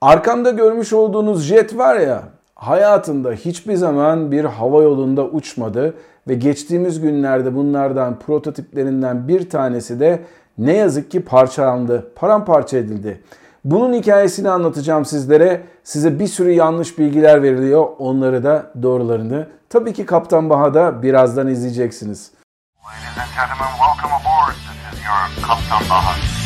Arkamda görmüş olduğunuz jet var ya, hayatında hiçbir zaman bir hava yolunda uçmadı ve geçtiğimiz günlerde bunlardan prototiplerinden bir tanesi de ne yazık ki parçalandı, paramparça edildi. Bunun hikayesini anlatacağım sizlere. Size bir sürü yanlış bilgiler veriliyor. Onları da doğrularını tabii ki Kaptan Baha'da birazdan izleyeceksiniz. Ladies and gentlemen, welcome aboard. This is your Kaptan Baha.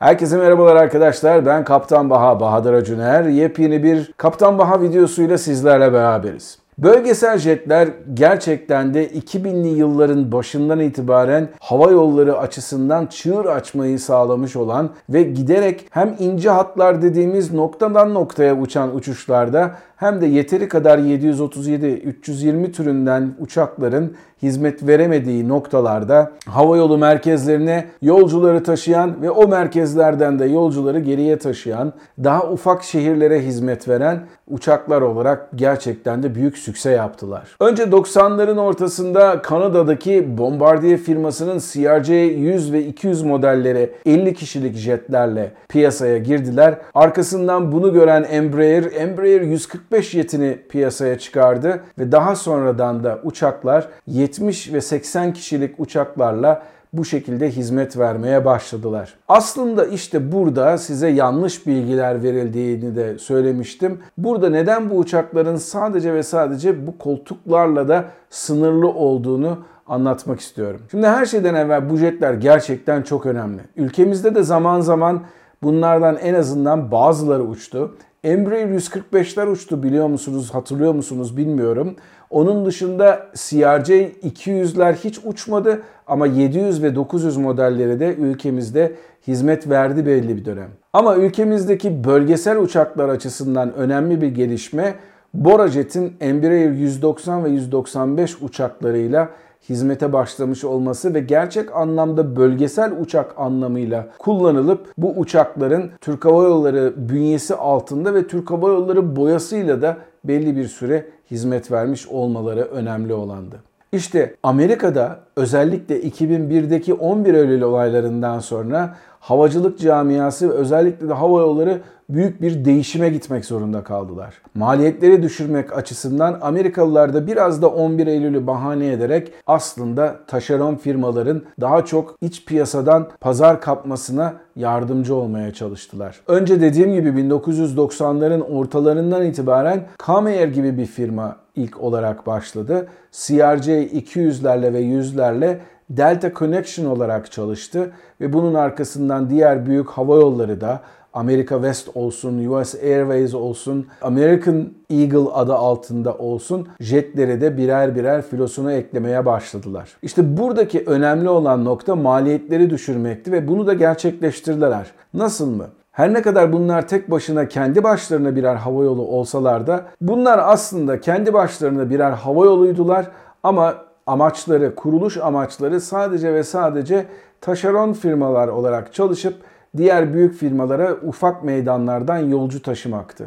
Herkese merhabalar arkadaşlar. Ben Kaptan Baha, Bahadır Acuner. Yepyeni bir Kaptan Baha videosuyla sizlerle beraberiz. Bölgesel jetler gerçekten de 2000'li yılların başından itibaren hava yolları açısından çığır açmayı sağlamış olan ve giderek hem ince hatlar dediğimiz noktadan noktaya uçan uçuşlarda hem de yeteri kadar 737-320 türünden uçakların hizmet veremediği noktalarda havayolu merkezlerine yolcuları taşıyan ve o merkezlerden de yolcuları geriye taşıyan, daha ufak şehirlere hizmet veren uçaklar olarak gerçekten de büyük sükse yaptılar. Önce 90'ların ortasında Kanada'daki Bombardier firmasının CRJ-100 ve 200 modelleri 50 kişilik jetlerle piyasaya girdiler. Arkasından bunu gören Embraer, Embraer 145 jetini piyasaya çıkardı ve daha sonradan da uçaklar 70 ve 80 kişilik uçaklarla bu şekilde hizmet vermeye başladılar. Aslında işte burada size yanlış bilgiler verildiğini de söylemiştim. Burada neden bu uçakların sadece ve sadece bu koltuklarla da sınırlı olduğunu anlatmak istiyorum. Şimdi her şeyden evvel bu jetler gerçekten çok önemli. Ülkemizde de zaman zaman bunlardan en azından bazıları uçtu. Embraer 145'ler uçtu biliyor musunuz, hatırlıyor musunuz bilmiyorum. Onun dışında CRJ 200'ler hiç uçmadı ama 700 ve 900 modelleri de ülkemizde hizmet verdi belli bir dönem. Ama ülkemizdeki bölgesel uçaklar açısından önemli bir gelişme Borajet'in Embraer 190 ve 195 uçaklarıyla hizmete başlamış olması ve gerçek anlamda bölgesel uçak anlamıyla kullanılıp bu uçakların Türk Hava Yolları bünyesi altında ve Türk Hava Yolları boyasıyla da belli bir süre hizmet vermiş olmaları önemli olandı. İşte Amerika'da özellikle 2001'deki 11 Eylül olaylarından sonra havacılık camiası özellikle de hava yolları büyük bir değişime gitmek zorunda kaldılar. Maliyetleri düşürmek açısından Amerikalılar da biraz da 11 Eylül'ü bahane ederek aslında taşeron firmaların daha çok iç piyasadan pazar kapmasına yardımcı olmaya çalıştılar. Önce dediğim gibi 1990'ların ortalarından itibaren Kameyer gibi bir firma ilk olarak başladı. CRJ 200'lerle ve 100'lerle Delta Connection olarak çalıştı ve bunun arkasından diğer büyük hava yolları da Amerika West olsun, US Airways olsun, American Eagle adı altında olsun jetleri de birer birer filosuna eklemeye başladılar. İşte buradaki önemli olan nokta maliyetleri düşürmekti ve bunu da gerçekleştirdiler. Nasıl mı? Her ne kadar bunlar tek başına kendi başlarına birer hava yolu olsalar da bunlar aslında kendi başlarına birer hava yoluydular ama amaçları, kuruluş amaçları sadece ve sadece taşeron firmalar olarak çalışıp diğer büyük firmalara ufak meydanlardan yolcu taşımaktı.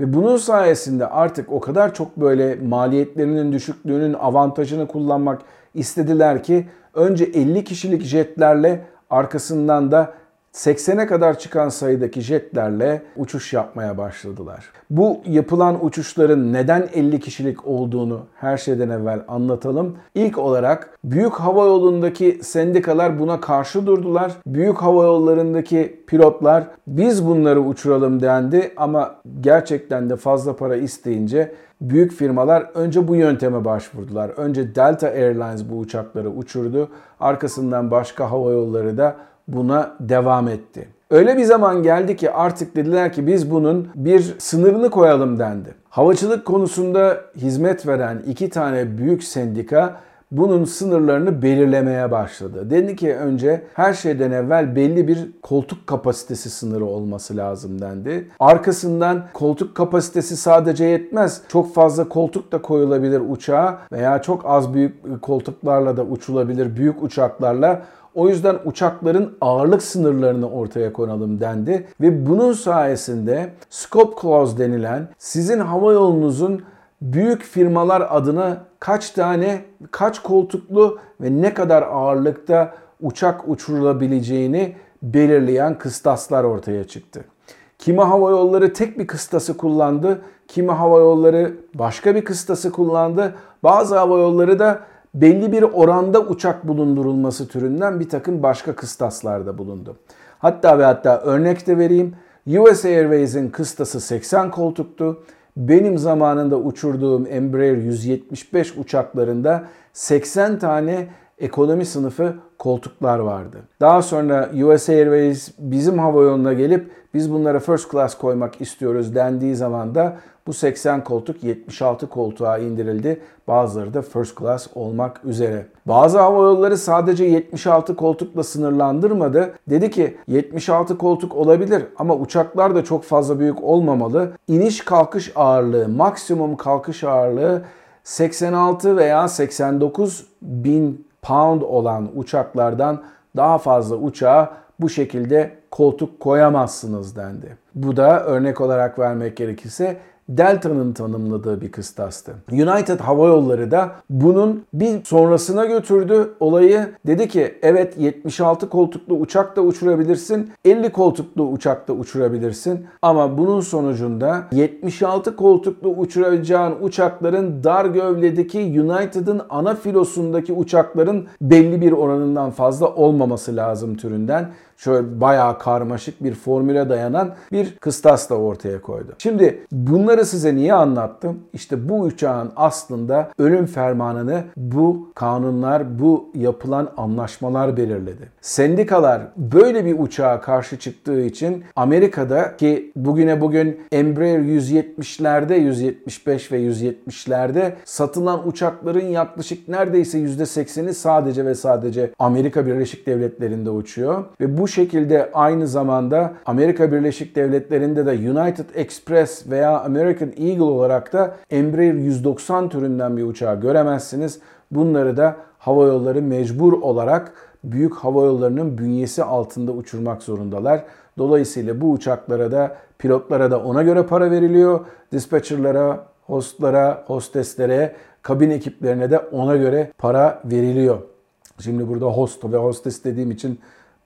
Ve bunun sayesinde artık o kadar çok böyle maliyetlerinin düşüklüğünün avantajını kullanmak istediler ki önce 50 kişilik jetlerle arkasından da 80'e kadar çıkan sayıdaki jetlerle uçuş yapmaya başladılar. Bu yapılan uçuşların neden 50 kişilik olduğunu her şeyden evvel anlatalım. İlk olarak büyük hava yolundaki sendikalar buna karşı durdular. Büyük hava yollarındaki pilotlar biz bunları uçuralım dendi ama gerçekten de fazla para isteyince büyük firmalar önce bu yönteme başvurdular. Önce Delta Airlines bu uçakları uçurdu. Arkasından başka hava yolları da buna devam etti. Öyle bir zaman geldi ki artık dediler ki biz bunun bir sınırını koyalım dendi. Havacılık konusunda hizmet veren iki tane büyük sendika bunun sınırlarını belirlemeye başladı. Dedi ki önce her şeyden evvel belli bir koltuk kapasitesi sınırı olması lazım dendi. Arkasından koltuk kapasitesi sadece yetmez. Çok fazla koltuk da koyulabilir uçağa veya çok az büyük koltuklarla da uçulabilir büyük uçaklarla o yüzden uçakların ağırlık sınırlarını ortaya konalım dendi ve bunun sayesinde scope clause denilen sizin hava yolunuzun büyük firmalar adına kaç tane, kaç koltuklu ve ne kadar ağırlıkta uçak uçurulabileceğini belirleyen kıstaslar ortaya çıktı. Kimi hava yolları tek bir kıstası kullandı, kimi hava yolları başka bir kıstası kullandı. Bazı hava yolları da belli bir oranda uçak bulundurulması türünden bir takım başka kıstaslarda bulundu. Hatta ve hatta örnek de vereyim. US Airways'in kıstası 80 koltuktu. Benim zamanında uçurduğum Embraer 175 uçaklarında 80 tane ekonomi sınıfı koltuklar vardı. Daha sonra US Airways bizim hava yoluna gelip biz bunlara first class koymak istiyoruz dendiği zaman da bu 80 koltuk 76 koltuğa indirildi. Bazıları da first class olmak üzere. Bazı hava yolları sadece 76 koltukla sınırlandırmadı. Dedi ki 76 koltuk olabilir ama uçaklar da çok fazla büyük olmamalı. İniş kalkış ağırlığı, maksimum kalkış ağırlığı 86 veya 89 bin pound olan uçaklardan daha fazla uçağa bu şekilde koltuk koyamazsınız dendi. Bu da örnek olarak vermek gerekirse Delta'nın tanımladığı bir kıstastı. United Hava Yolları da bunun bir sonrasına götürdü olayı. Dedi ki evet 76 koltuklu uçak da uçurabilirsin, 50 koltuklu uçak da uçurabilirsin ama bunun sonucunda 76 koltuklu uçuracağın uçakların dar gövledeki United'ın ana filosundaki uçakların belli bir oranından fazla olmaması lazım türünden şöyle bayağı karmaşık bir formüle dayanan bir kıstas da ortaya koydu. Şimdi bunları size niye anlattım? İşte bu uçağın aslında ölüm fermanını bu kanunlar, bu yapılan anlaşmalar belirledi. Sendikalar böyle bir uçağa karşı çıktığı için Amerika'da ki bugüne bugün Embraer 170'lerde, 175 ve 170'lerde satılan uçakların yaklaşık neredeyse %80'i sadece ve sadece Amerika Birleşik Devletleri'nde uçuyor ve bu şekilde aynı zamanda Amerika Birleşik Devletleri'nde de United Express veya American Eagle olarak da Embraer 190 türünden bir uçağı göremezsiniz. Bunları da hava yolları mecbur olarak büyük hava yollarının bünyesi altında uçurmak zorundalar. Dolayısıyla bu uçaklara da pilotlara da ona göre para veriliyor. Dispatcherlara, hostlara, hosteslere, kabin ekiplerine de ona göre para veriliyor. Şimdi burada host ve hostes dediğim için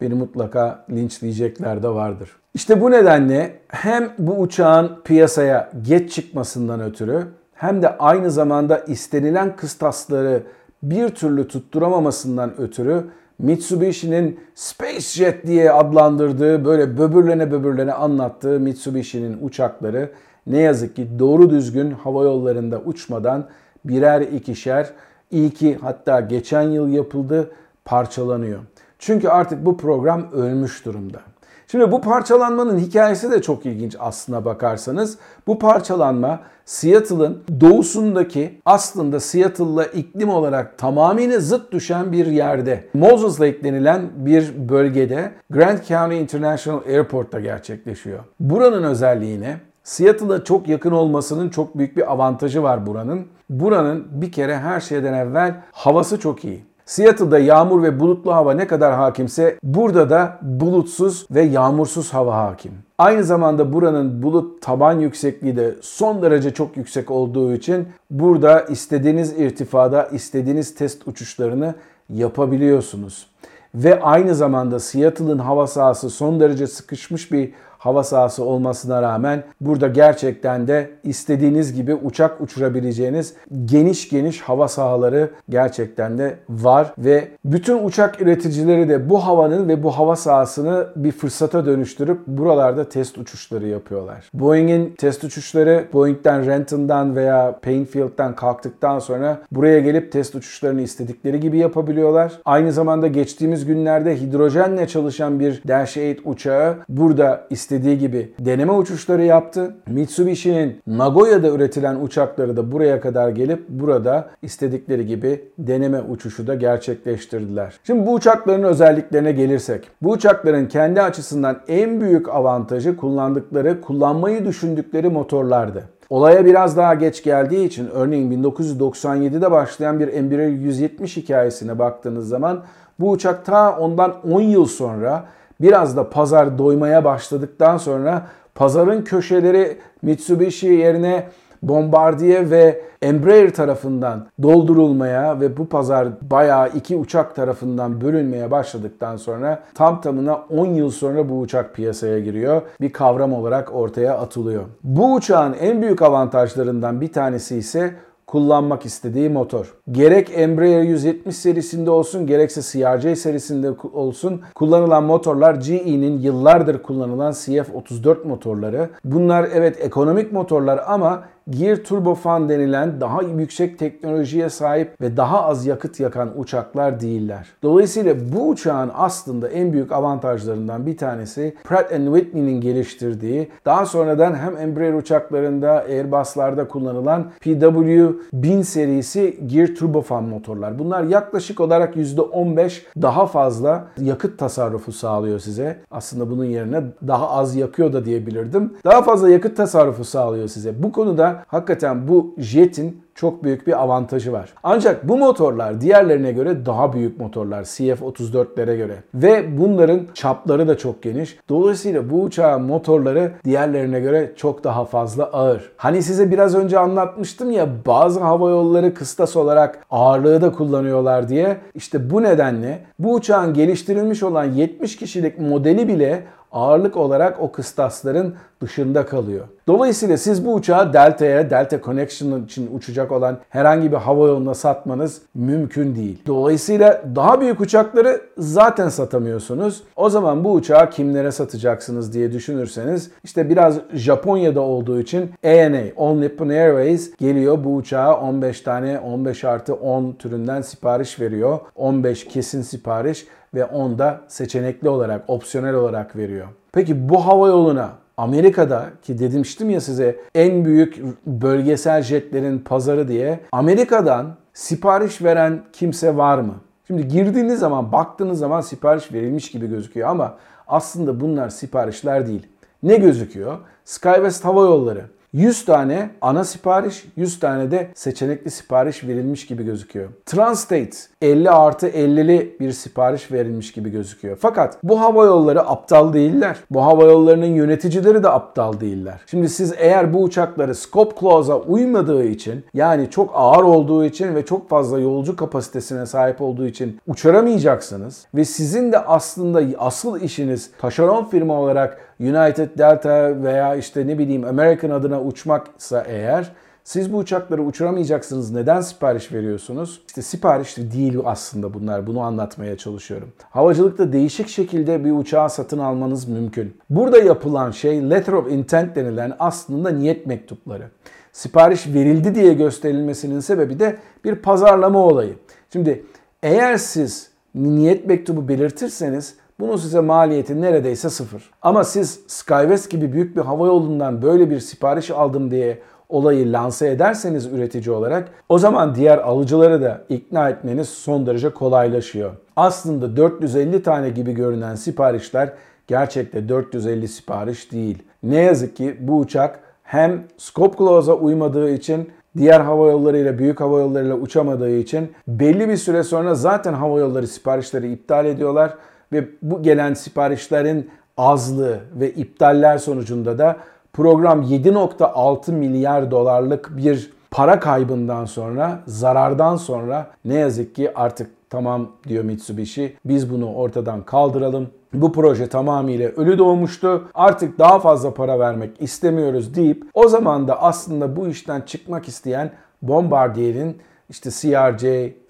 beni mutlaka linçleyecekler de vardır. İşte bu nedenle hem bu uçağın piyasaya geç çıkmasından ötürü hem de aynı zamanda istenilen kıstasları bir türlü tutturamamasından ötürü Mitsubishi'nin Space Jet diye adlandırdığı böyle böbürlene böbürlene anlattığı Mitsubishi'nin uçakları ne yazık ki doğru düzgün hava yollarında uçmadan birer ikişer iyi ki hatta geçen yıl yapıldı parçalanıyor. Çünkü artık bu program ölmüş durumda. Şimdi bu parçalanmanın hikayesi de çok ilginç aslına bakarsanız. Bu parçalanma Seattle'ın doğusundaki aslında Seattle'la iklim olarak tamamıyla zıt düşen bir yerde. Moses Lake denilen bir bölgede Grand County International Airport'ta gerçekleşiyor. Buranın özelliğine Seattle'a çok yakın olmasının çok büyük bir avantajı var buranın. Buranın bir kere her şeyden evvel havası çok iyi. Seattle'da yağmur ve bulutlu hava ne kadar hakimse burada da bulutsuz ve yağmursuz hava hakim. Aynı zamanda buranın bulut taban yüksekliği de son derece çok yüksek olduğu için burada istediğiniz irtifada istediğiniz test uçuşlarını yapabiliyorsunuz. Ve aynı zamanda Seattle'ın hava sahası son derece sıkışmış bir hava sahası olmasına rağmen burada gerçekten de istediğiniz gibi uçak uçurabileceğiniz geniş geniş hava sahaları gerçekten de var ve bütün uçak üreticileri de bu havanın ve bu hava sahasını bir fırsata dönüştürüp buralarda test uçuşları yapıyorlar. Boeing'in test uçuşları Boeing'den Renton'dan veya Painfield'den kalktıktan sonra buraya gelip test uçuşlarını istedikleri gibi yapabiliyorlar. Aynı zamanda geçtiğimiz günlerde hidrojenle çalışan bir Dash 8 uçağı burada istediği istediği gibi deneme uçuşları yaptı. Mitsubishi'nin Nagoya'da üretilen uçakları da buraya kadar gelip burada istedikleri gibi deneme uçuşu da gerçekleştirdiler. Şimdi bu uçakların özelliklerine gelirsek. Bu uçakların kendi açısından en büyük avantajı kullandıkları, kullanmayı düşündükleri motorlardı. Olaya biraz daha geç geldiği için örneğin 1997'de başlayan bir Embraer 170 hikayesine baktığınız zaman bu uçak ta ondan 10 yıl sonra biraz da pazar doymaya başladıktan sonra pazarın köşeleri Mitsubishi yerine Bombardier ve Embraer tarafından doldurulmaya ve bu pazar bayağı iki uçak tarafından bölünmeye başladıktan sonra tam tamına 10 yıl sonra bu uçak piyasaya giriyor. Bir kavram olarak ortaya atılıyor. Bu uçağın en büyük avantajlarından bir tanesi ise kullanmak istediği motor. Gerek Embraer 170 serisinde olsun gerekse CRJ serisinde olsun kullanılan motorlar GE'nin yıllardır kullanılan CF34 motorları. Bunlar evet ekonomik motorlar ama Gear Turbofan denilen daha yüksek teknolojiye sahip ve daha az yakıt yakan uçaklar değiller. Dolayısıyla bu uçağın aslında en büyük avantajlarından bir tanesi Pratt Whitney'nin geliştirdiği, daha sonradan hem Embraer uçaklarında, Airbus'larda kullanılan PW1000 serisi Gear Turbofan motorlar. Bunlar yaklaşık olarak %15 daha fazla yakıt tasarrufu sağlıyor size. Aslında bunun yerine daha az yakıyor da diyebilirdim. Daha fazla yakıt tasarrufu sağlıyor size. Bu konuda hakikaten bu jetin çok büyük bir avantajı var. Ancak bu motorlar diğerlerine göre daha büyük motorlar CF34'lere göre ve bunların çapları da çok geniş. Dolayısıyla bu uçağın motorları diğerlerine göre çok daha fazla ağır. Hani size biraz önce anlatmıştım ya bazı hava yolları kıstas olarak ağırlığı da kullanıyorlar diye. İşte bu nedenle bu uçağın geliştirilmiş olan 70 kişilik modeli bile ağırlık olarak o kıstasların dışında kalıyor. Dolayısıyla siz bu uçağı Delta'ya, Delta Connection için uçacak olan herhangi bir hava yoluna satmanız mümkün değil. Dolayısıyla daha büyük uçakları zaten satamıyorsunuz. O zaman bu uçağı kimlere satacaksınız diye düşünürseniz işte biraz Japonya'da olduğu için ANA, All Nippon Airways geliyor bu uçağa 15 tane 15 artı 10 türünden sipariş veriyor. 15 kesin sipariş ve 10 da seçenekli olarak, opsiyonel olarak veriyor. Peki bu hava yoluna Amerika'da ki demiştim ya size en büyük bölgesel jetlerin pazarı diye Amerika'dan sipariş veren kimse var mı? Şimdi girdiğiniz zaman baktığınız zaman sipariş verilmiş gibi gözüküyor ama aslında bunlar siparişler değil. Ne gözüküyor? SkyWest Hava Yolları 100 tane ana sipariş, 100 tane de seçenekli sipariş verilmiş gibi gözüküyor. Transstate 50 artı 50'li bir sipariş verilmiş gibi gözüküyor. Fakat bu hava yolları aptal değiller. Bu hava yollarının yöneticileri de aptal değiller. Şimdi siz eğer bu uçakları scope clause'a uymadığı için yani çok ağır olduğu için ve çok fazla yolcu kapasitesine sahip olduğu için uçuramayacaksınız ve sizin de aslında asıl işiniz taşeron firma olarak United Delta veya işte ne bileyim American adına uçmaksa eğer siz bu uçakları uçuramayacaksınız. Neden sipariş veriyorsunuz? İşte sipariş değil aslında bunlar. Bunu anlatmaya çalışıyorum. Havacılıkta değişik şekilde bir uçağı satın almanız mümkün. Burada yapılan şey letter of intent denilen aslında niyet mektupları. Sipariş verildi diye gösterilmesinin sebebi de bir pazarlama olayı. Şimdi eğer siz niyet mektubu belirtirseniz bunun size maliyeti neredeyse sıfır. Ama siz SkyWest gibi büyük bir hava yolundan böyle bir sipariş aldım diye olayı lanse ederseniz üretici olarak o zaman diğer alıcıları da ikna etmeniz son derece kolaylaşıyor. Aslında 450 tane gibi görünen siparişler gerçekte 450 sipariş değil. Ne yazık ki bu uçak hem scope clause'a uymadığı için diğer hava yollarıyla, büyük hava yollarıyla uçamadığı için belli bir süre sonra zaten hava yolları siparişleri iptal ediyorlar ve bu gelen siparişlerin azlığı ve iptaller sonucunda da program 7.6 milyar dolarlık bir para kaybından sonra, zarardan sonra ne yazık ki artık tamam diyor Mitsubishi. Biz bunu ortadan kaldıralım. Bu proje tamamıyla ölü doğmuştu. Artık daha fazla para vermek istemiyoruz deyip o zaman da aslında bu işten çıkmak isteyen Bombardier'in işte CRJ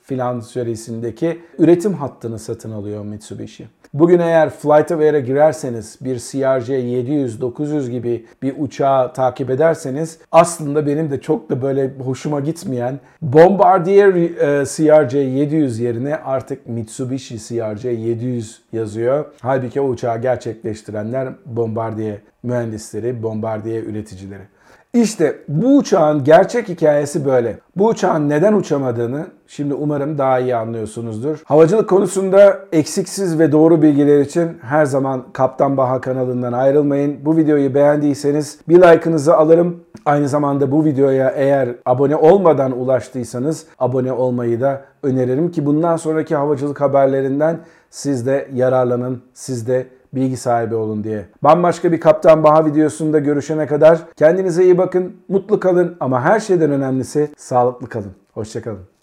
filan serisindeki üretim hattını satın alıyor Mitsubishi. Bugün eğer FlightAware'a girerseniz bir CRJ 700-900 gibi bir uçağı takip ederseniz aslında benim de çok da böyle hoşuma gitmeyen Bombardier e, CRJ 700 yerine artık Mitsubishi CRJ 700 yazıyor. Halbuki o uçağı gerçekleştirenler Bombardier mühendisleri, Bombardier üreticileri. İşte bu uçağın gerçek hikayesi böyle. Bu uçağın neden uçamadığını şimdi umarım daha iyi anlıyorsunuzdur. Havacılık konusunda eksiksiz ve doğru bilgiler için her zaman Kaptan Baha kanalından ayrılmayın. Bu videoyu beğendiyseniz bir like'ınızı alırım. Aynı zamanda bu videoya eğer abone olmadan ulaştıysanız abone olmayı da öneririm ki bundan sonraki havacılık haberlerinden siz de yararlanın, siz de bilgi sahibi olun diye. Bambaşka bir Kaptan Baha videosunda görüşene kadar kendinize iyi bakın, mutlu kalın ama her şeyden önemlisi sağlıklı kalın. Hoşçakalın.